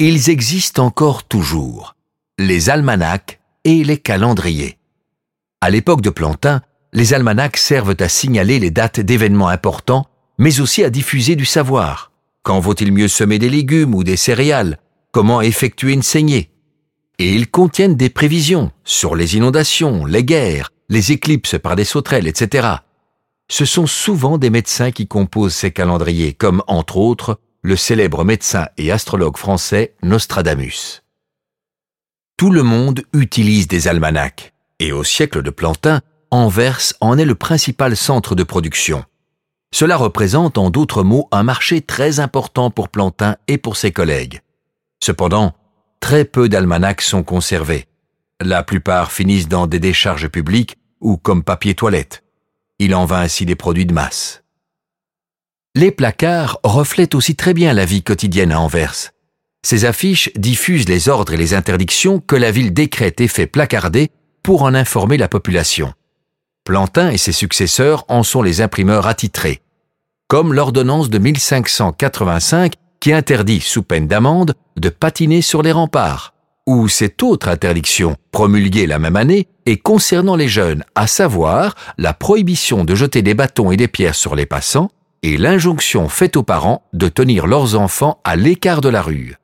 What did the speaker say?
ils existent encore toujours, les almanachs et les calendriers. À l'époque de Plantin, les almanachs servent à signaler les dates d'événements importants, mais aussi à diffuser du savoir. Quand vaut-il mieux semer des légumes ou des céréales? Comment effectuer une saignée? Et ils contiennent des prévisions sur les inondations, les guerres, les éclipses par des sauterelles, etc. Ce sont souvent des médecins qui composent ces calendriers, comme entre autres le célèbre médecin et astrologue français Nostradamus. Tout le monde utilise des almanachs, et au siècle de Plantin, Anvers en est le principal centre de production. Cela représente en d'autres mots un marché très important pour Plantin et pour ses collègues. Cependant, très peu d'almanachs sont conservés. La plupart finissent dans des décharges publiques ou comme papier toilette. Il en va ainsi des produits de masse. Les placards reflètent aussi très bien la vie quotidienne à Anvers. Ces affiches diffusent les ordres et les interdictions que la ville décrète et fait placarder pour en informer la population. Plantin et ses successeurs en sont les imprimeurs attitrés, comme l'ordonnance de 1585 qui interdit, sous peine d'amende, de patiner sur les remparts, ou cette autre interdiction, promulguée la même année, et concernant les jeunes, à savoir la prohibition de jeter des bâtons et des pierres sur les passants, et l'injonction faite aux parents de tenir leurs enfants à l'écart de la rue.